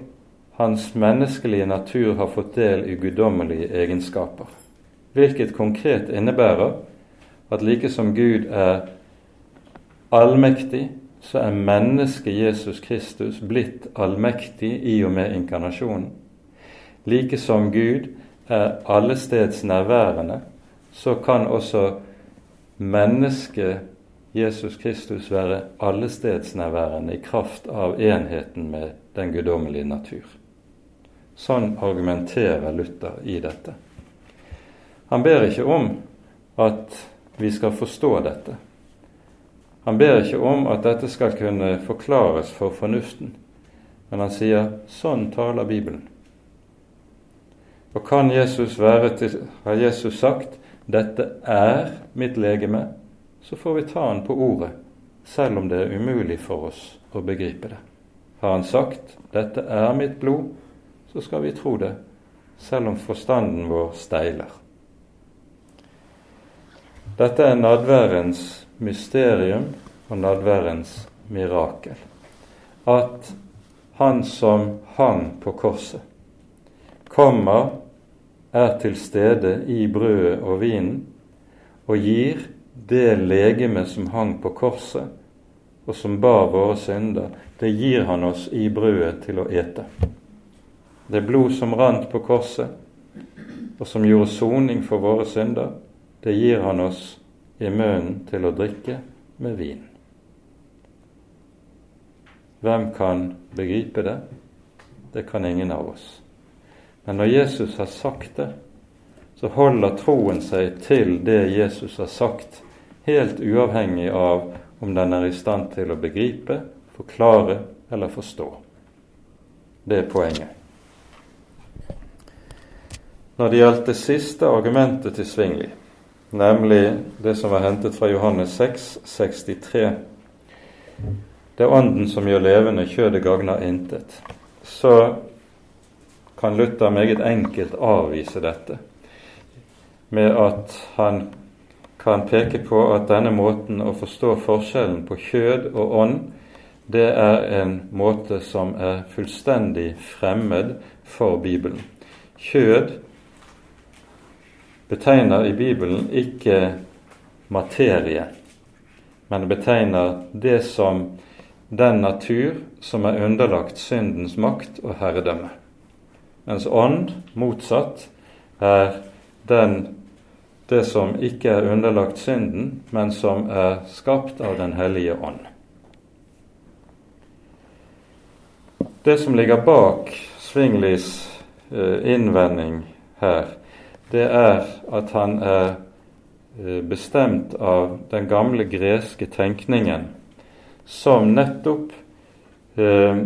[SPEAKER 1] hans menneskelige natur har fått del i guddommelige egenskaper. Hvilket konkret innebærer at like som Gud er allmektig, så er mennesket Jesus Kristus blitt allmektig i og med inkarnasjonen. Like som Gud er allesteds nærværende, så kan også mennesket Jesus Kristus være allestedsnærværende i kraft av enheten med den guddommelige natur. Sånn argumenterer Luther i dette. Han ber ikke om at vi skal forstå dette. Han ber ikke om at dette skal kunne forklares for fornuften, men han sier sånn taler Bibelen. Og kan Jesus være til, har Jesus sagt 'dette er mitt legeme', så får vi ta han på ordet, selv om det er umulig for oss å begripe det. Har han sagt 'dette er mitt blod', så skal vi tro det, selv om forstanden vår steiler. Dette er nadværens mysterium og nadværens mirakel. At han som hang på korset, kommer, er til stede i brødet og vinen og gir det legeme som hang på korset, og som bar våre synder, det gir han oss i brødet til å ete. Det blod som rant på korset, og som gjorde soning for våre synder, det gir han oss i munnen til å drikke med vin. Hvem kan begripe det? Det kan ingen av oss. Men når Jesus har sagt det, så holder troen seg til det Jesus har sagt, helt uavhengig av om den er i stand til å begripe, forklare eller forstå. Det er poenget. Når det gjaldt det siste argumentet til Svingli, nemlig det som var hentet fra Johannes 6, 63 Det er Ånden som gjør levende, kjødet gagner intet. Så kan Luther meget enkelt avvise dette med at han kan peke på at denne måten å forstå forskjellen på kjød og ånd, det er en måte som er fullstendig fremmed for Bibelen. Kjød betegner i Bibelen ikke materie, men betegner det som den natur som er underlagt syndens makt og herredømme. Mens ånd, motsatt, er den det som ikke er underlagt synden, men som er skapt av Den hellige ånd. Det som ligger bak Svinglis eh, innvending her, det er at han er eh, bestemt av den gamle greske tenkningen, som nettopp eh,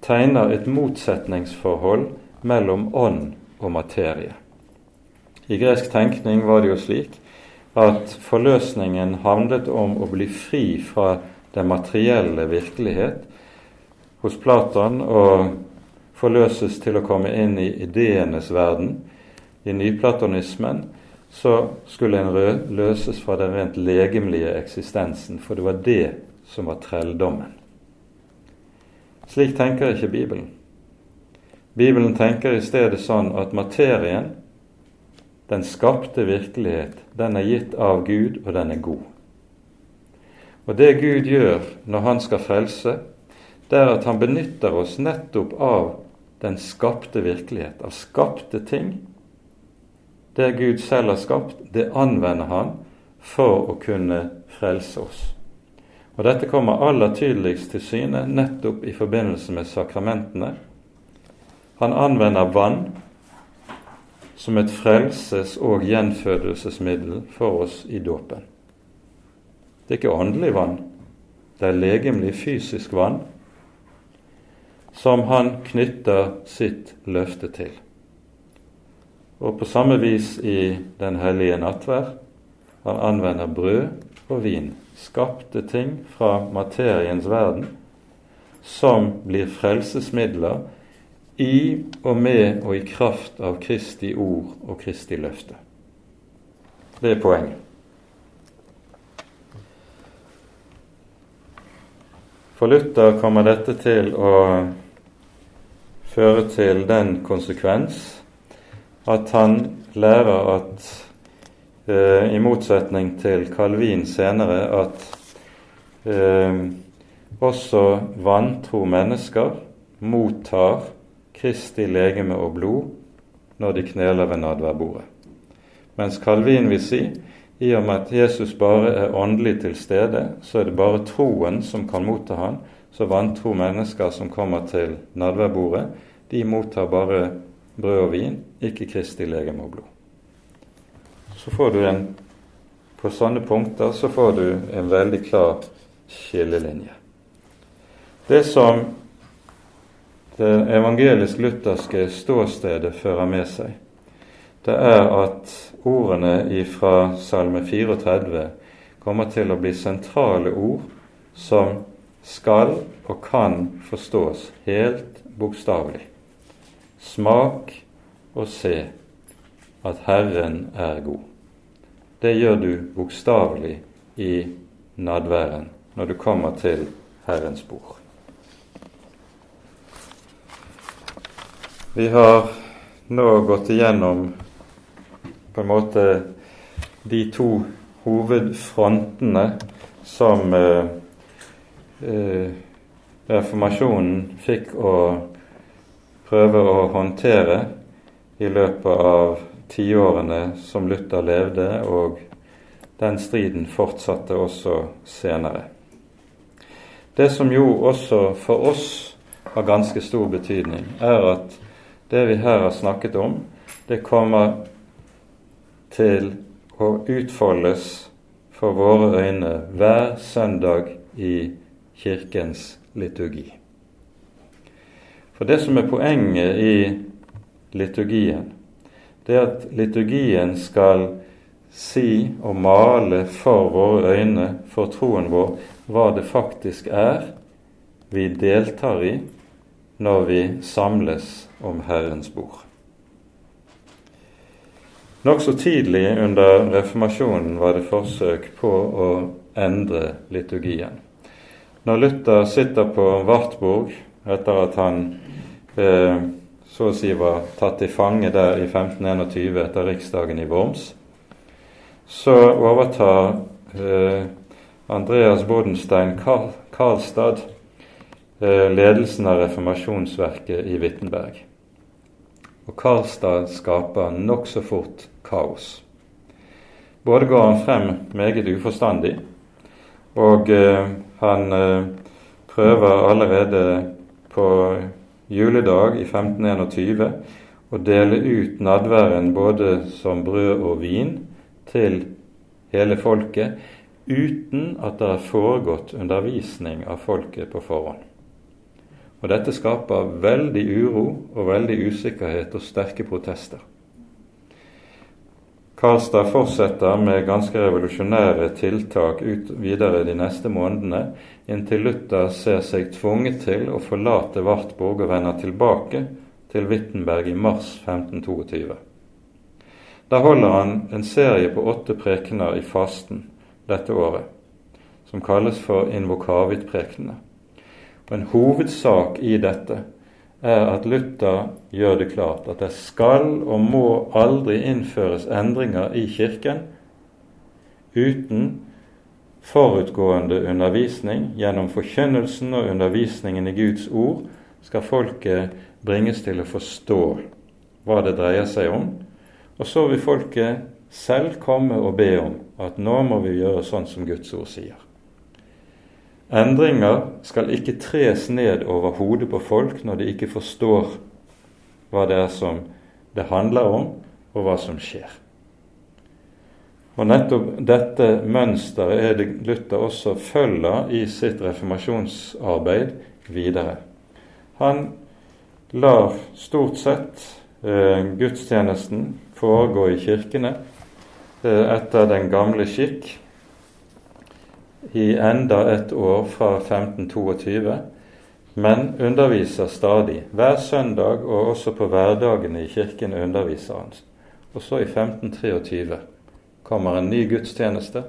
[SPEAKER 1] tegner et motsetningsforhold mellom ånd og materie. I gresk tenkning var det jo slik at forløsningen handlet om å bli fri fra den materielle virkelighet. Hos Platon og forløses til å komme inn i ideenes verden. I nyplatonismen så skulle en løses fra den rent legemlige eksistensen, for det var det som var trelldommen. Slik tenker ikke Bibelen. Bibelen tenker i stedet sånn at materien den skapte virkelighet, den er gitt av Gud, og den er god. Og det Gud gjør når Han skal frelse, det er at Han benytter oss nettopp av den skapte virkelighet, av skapte ting. Det Gud selv har skapt, det anvender Han for å kunne frelse oss. Og Dette kommer aller tydeligst til syne nettopp i forbindelse med sakramentene. Han anvender vann som et frelses- og gjenfødelsesmiddel for oss i dåpen. Det er ikke åndelig vann, det er legemlig, fysisk vann som han knytter sitt løfte til. Og på samme vis i Den hellige nattverd. Han anvender brød og vin, skapte ting fra materiens verden, som blir frelsesmidler i og med og i kraft av Kristi ord og Kristi løfte. Det er poenget. For Luther kommer dette til å føre til den konsekvens at han lærer at eh, i motsetning til Calvin senere at eh, også vantro mennesker mottar Kristi legeme og blod når de kneler ved nadværbordet. Mens Calvin vil si i og med at Jesus bare er åndelig til stede, så er det bare troen som kan motta han. Så vantro mennesker som kommer til nadværbordet, de mottar bare brød og vin, ikke Kristi legeme og blod. Så får du en På sånne punkter så får du en veldig klar skillelinje. Det som det evangelisk-lutherske ståstedet fører med seg, det er at ordene fra Salme 34 kommer til å bli sentrale ord som skal og kan forstås helt bokstavelig. Smak og se at Herren er god. Det gjør du bokstavelig i nadværen når du kommer til Herrens bord. Vi har nå gått igjennom på en måte de to hovedfrontene som eh, eh, reformasjonen fikk å prøve å håndtere i løpet av tiårene som Luther levde, og den striden fortsatte også senere. Det som jo også for oss har ganske stor betydning, er at det vi her har snakket om, det kommer til å utfoldes for våre øyne hver søndag i Kirkens liturgi. For det som er poenget i liturgien, det er at liturgien skal si og male for våre øyne, for troen vår, hva det faktisk er vi deltar i når vi samles om Herrens bord. Nokså tidlig under reformasjonen var det forsøk på å endre liturgien. Når Luther sitter på Wartburg etter at han eh, så å si var tatt til fange der i 1521 etter riksdagen i Worms, så overtar eh, Andreas Bodenstein Karlstad eh, ledelsen av reformasjonsverket i Wittenberg. Og Karlstad skaper nokså fort kaos. Både går han frem meget uforstandig, og han prøver allerede på juledag i 1521 å dele ut nadværen både som brød og vin til hele folket, uten at det er foregått undervisning av folket på forhånd. Og Dette skaper veldig uro og veldig usikkerhet og sterke protester. Karlstad fortsetter med ganske revolusjonære tiltak ut videre de neste månedene, inntil Luther ser seg tvunget til å forlate Wartburg og vender tilbake til Wittenberg i mars 1522. Da holder han en serie på åtte prekener i fasten dette året, som kalles for invokavit-prekenene. Og En hovedsak i dette er at Luther gjør det klart at det skal og må aldri innføres endringer i Kirken uten forutgående undervisning. Gjennom forkynnelsen og undervisningen i Guds ord skal folket bringes til å forstå hva det dreier seg om. Og så vil folket selv komme og be om at nå må vi gjøre sånn som Guds ord sier. Endringer skal ikke tres ned over hodet på folk når de ikke forstår hva det er som det handler om, og hva som skjer. Og Nettopp dette mønsteret er det Luther også følger i sitt reformasjonsarbeid videre. Han lar stort sett eh, gudstjenesten foregå i kirkene eh, etter den gamle skikk i enda et år fra 1522, men underviser stadig. Hver søndag og også på hverdagene i kirken underviser han. Og så i 1523 kommer en ny gudstjeneste,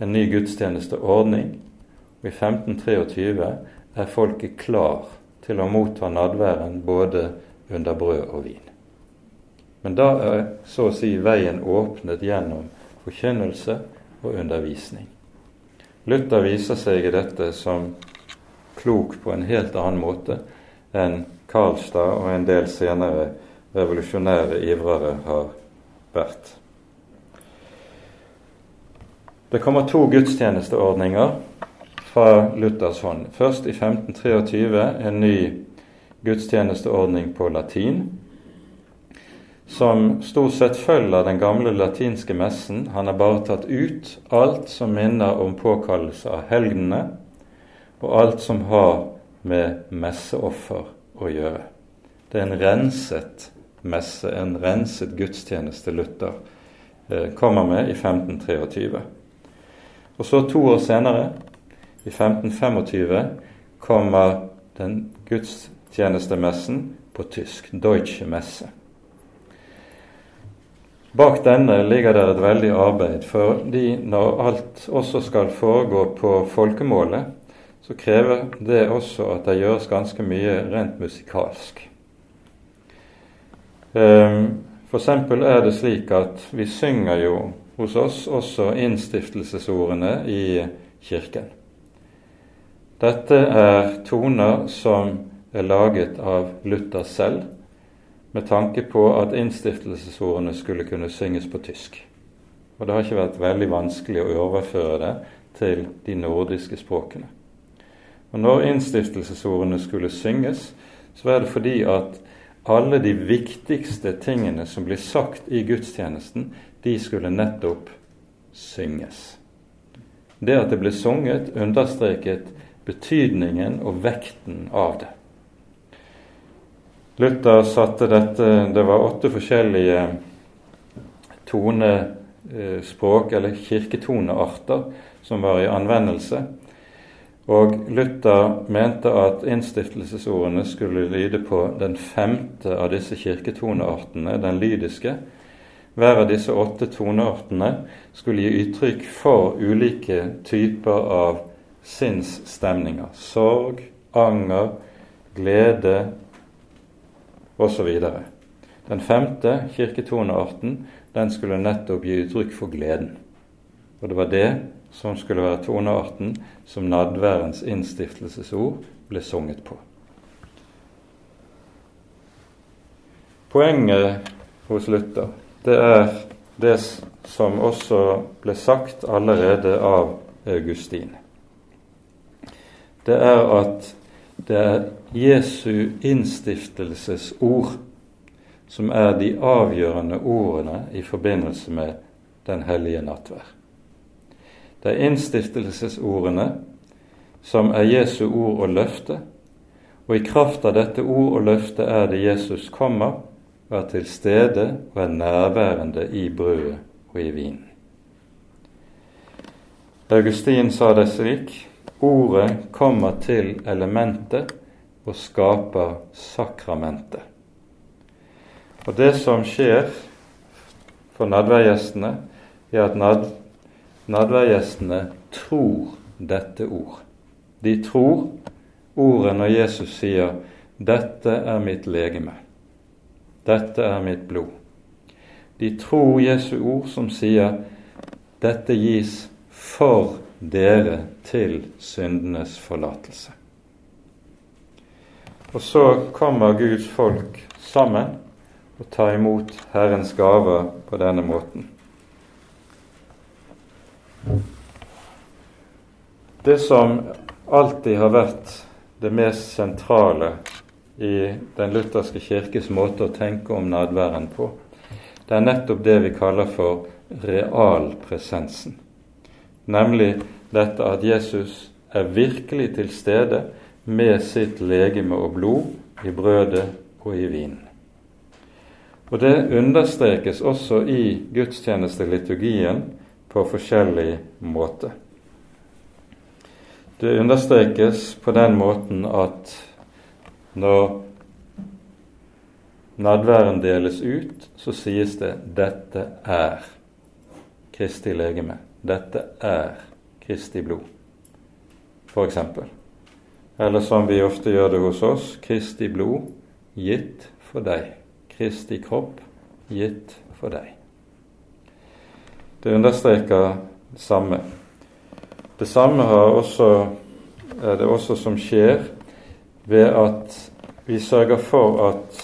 [SPEAKER 1] en ny gudstjenesteordning. Og i 1523 er folket klar til å motta nadværen både under brød og vin. Men da er så å si veien åpnet gjennom forkynnelse og undervisning. Luther viser seg i dette som klok på en helt annen måte enn Karlstad og en del senere revolusjonære ivrere har vært. Det kommer to gudstjenesteordninger fra Luthers hånd. Først i 1523 en ny gudstjenesteordning på latin, som stort sett følger den gamle latinske messen. Han har bare tatt ut alt som minner om påkallelse av helgenene, og alt som har med messeoffer å gjøre. Det er en renset messe, en renset gudstjeneste Luther eh, kommer med i 1523. Og så to år senere, i 1525, kommer den gudstjenestemessen på tysk, Deutsche Messe. Bak denne ligger det et veldig arbeid, fordi når alt også skal foregå på folkemålet, så krever det også at det gjøres ganske mye rent musikalsk. F.eks. for eksempel er det slik at vi synger jo hos oss også innstiftelsesordene i Kirken. Dette er toner som er laget av Luther selv, med tanke på at innstiftelsesordene skulle kunne synges på tysk. Og det har ikke vært veldig vanskelig å overføre det til de nordiske språkene. Og Når innstiftelsesordene skulle synges, så var det fordi at alle de viktigste tingene som blir sagt i gudstjenesten, de skulle nettopp synges. Det at det ble sunget, understreket betydningen og vekten av det. Luther satte dette Det var åtte forskjellige tonespråk, eller kirketonearter, som var i anvendelse. Og Luther mente at innstiftelsesordene skulle lyde på den femte av disse kirketoneartene, den lydiske. Hver av disse åtte toneartene skulle gi uttrykk for ulike typer av sinnsstemninger. Sorg, anger, glede osv. Den femte kirketonearten den skulle nettopp gi uttrykk for gleden. Og det var det som skulle være tonearten som nadværens innstiftelsesord ble sunget på. Poenget hos Luther det er det som også ble sagt allerede av Augustin. Det er at det er Jesu innstiftelsesord som er de avgjørende ordene i forbindelse med Den hellige nattverd. Det er innstiftelsesordene som er Jesu ord og løfte, og i kraft av dette ord og løfte er det Jesus kommer er til stede og er nærværende i brødet og i vinen. Augustin sa det slik ordet kommer til elementet og skaper sakramentet. Og det som skjer for nadværgjestene, er at nad, Nadværgjestene tror dette ord. De tror ordet når Jesus sier 'Dette er mitt legeme'. 'Dette er mitt blod'. De tror Jesu ord som sier 'Dette gis for dere til syndenes forlatelse'. Og så kommer Guds folk sammen og tar imot Herrens gaver på denne måten. Det som alltid har vært det mest sentrale i den lutherske kirkes måte å tenke om nadværen på, det er nettopp det vi kaller for realpresensen. Nemlig dette at Jesus er virkelig til stede med sitt legeme og blod i brødet og i vinen. Og Det understrekes også i gudstjenesteliturgien på forskjellig måte. Det understrekes på den måten at når nadværen deles ut, så sies det 'dette er Kristi legeme'. Dette er Kristi blod, f.eks. Eller som vi ofte gjør det hos oss Kristi blod gitt for deg. Kristi kropp gitt for deg. Det understreker det samme. Det samme også, er det også som skjer ved at vi sørger for at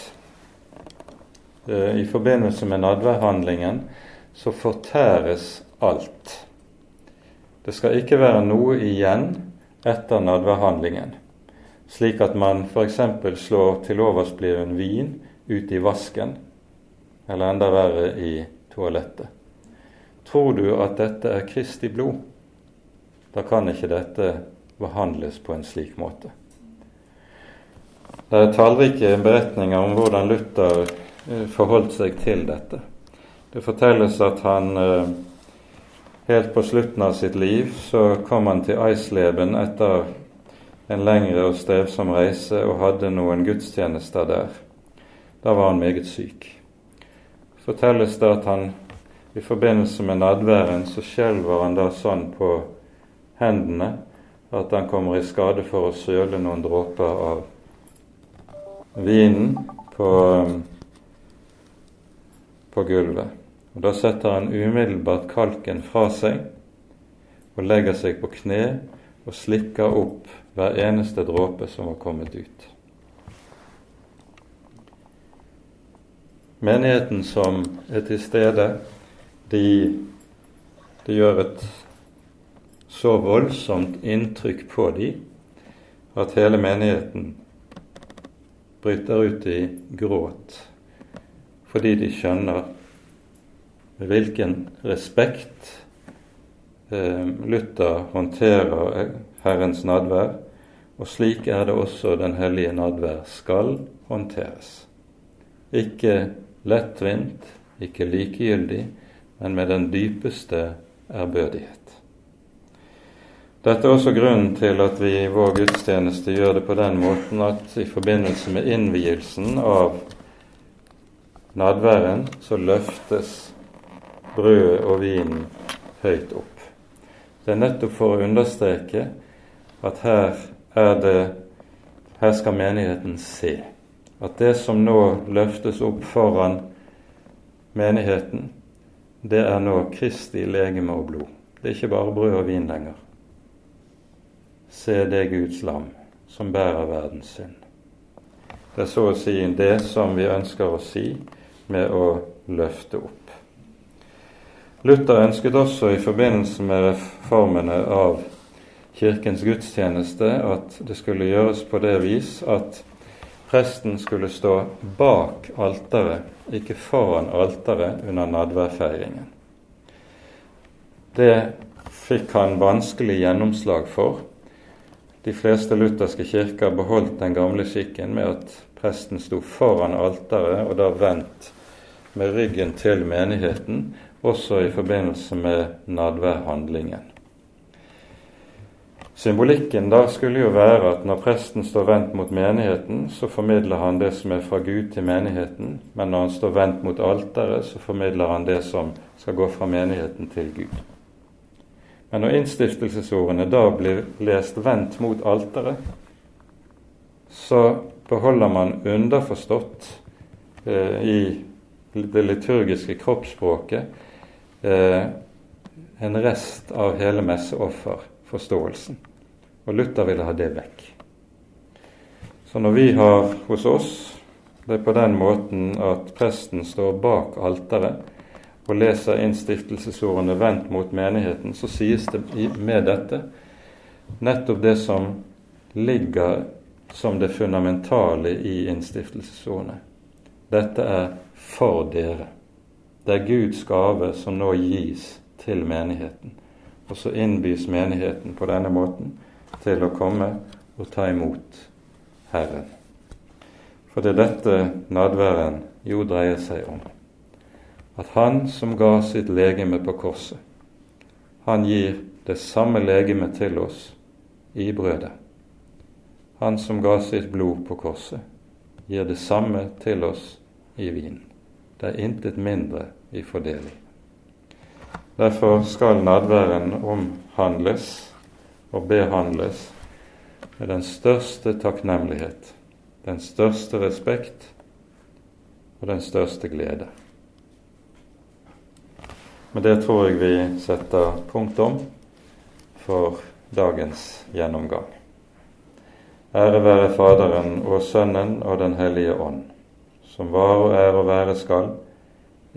[SPEAKER 1] eh, i forbindelse med nadværhandlingen så fortæres alt. Det skal ikke være noe igjen etter nadværhandlingen, slik at man f.eks. slår til oversbliven vin ut i vasken, eller enda verre i toalettet. Tror du at dette er Kristi blod, da kan ikke dette behandles på en slik måte. Det er tallrike beretninger om hvordan Luther eh, forholdt seg til dette. Det fortelles at han eh, helt på slutten av sitt liv så kom han til Eisleben etter en lengre og strevsom reise og hadde noen gudstjenester der. Da var han meget syk. Fortelles det at han i forbindelse med nadværen så skjelver han da sånn på hendene at han kommer i skade for å søle noen dråper av vinen på, på gulvet. Og Da setter han umiddelbart kalken fra seg og legger seg på kne og slikker opp hver eneste dråpe som var kommet ut. Menigheten som er til stede, de, de gjør et så voldsomt inntrykk på de at hele menigheten bryter ut i gråt fordi de skjønner med hvilken respekt eh, Luther håndterer Herrens nadvær, og slik er det også Den hellige nadvær skal håndteres. Ikke lettvint, ikke likegyldig, men med den dypeste ærbødighet. Dette er også grunnen til at vi i vår gudstjeneste gjør det på den måten at i forbindelse med innvielsen av nadværen så løftes brødet og vinen høyt opp. Det er nettopp for å understreke at her er det her skal menigheten se at det som nå løftes opp foran menigheten, det er nå Kristi legeme og blod. Det er ikke bare brød og vin lenger. Se det Guds lam som bærer verdens synd. Det er så å si det som vi ønsker å si med å løfte opp. Luther ønsket også i forbindelse med reformene av Kirkens gudstjeneste at det skulle gjøres på det vis at presten skulle stå bak alteret, ikke foran alteret under nadværfeiringen. Det fikk han vanskelig gjennomslag for. De fleste lutherske kirker beholdt den gamle skikken med at presten sto foran alteret og da vendt med ryggen til menigheten også i forbindelse med nadværhandlingen. Symbolikken da skulle jo være at når presten står vendt mot menigheten, så formidler han det som er fra Gud til menigheten, men når han står vendt mot alteret, så formidler han det som skal gå fra menigheten til Gud. Men når innstiftelsesordene da blir lest vendt mot alteret, så beholder man underforstått eh, i det liturgiske kroppsspråket eh, en rest av hele messeofferforståelsen. Og Luther ville ha det vekk. Så når vi har hos oss det er på den måten at presten står bak alteret og leser innstiftelsesordene vendt mot menigheten, så sies det med dette nettopp det som ligger som det fundamentale i innstiftelsesordene. Dette er for dere. Det er Guds gave som nå gis til menigheten. Og så innbys menigheten på denne måten til å komme og ta imot Herren. For det er dette nadværen jo dreier seg om. At Han som ga sitt legeme på korset, han gir det samme legeme til oss i brødet. Han som ga sitt blod på korset, gir det samme til oss i vinen. Det er intet mindre i fordeling. Derfor skal nadværen omhandles og behandles med den største takknemlighet, den største respekt og den største glede. Men det tror jeg vi setter punktum for dagens gjennomgang. Ære være Faderen og Sønnen og Den hellige ånd, som var og er og være skal,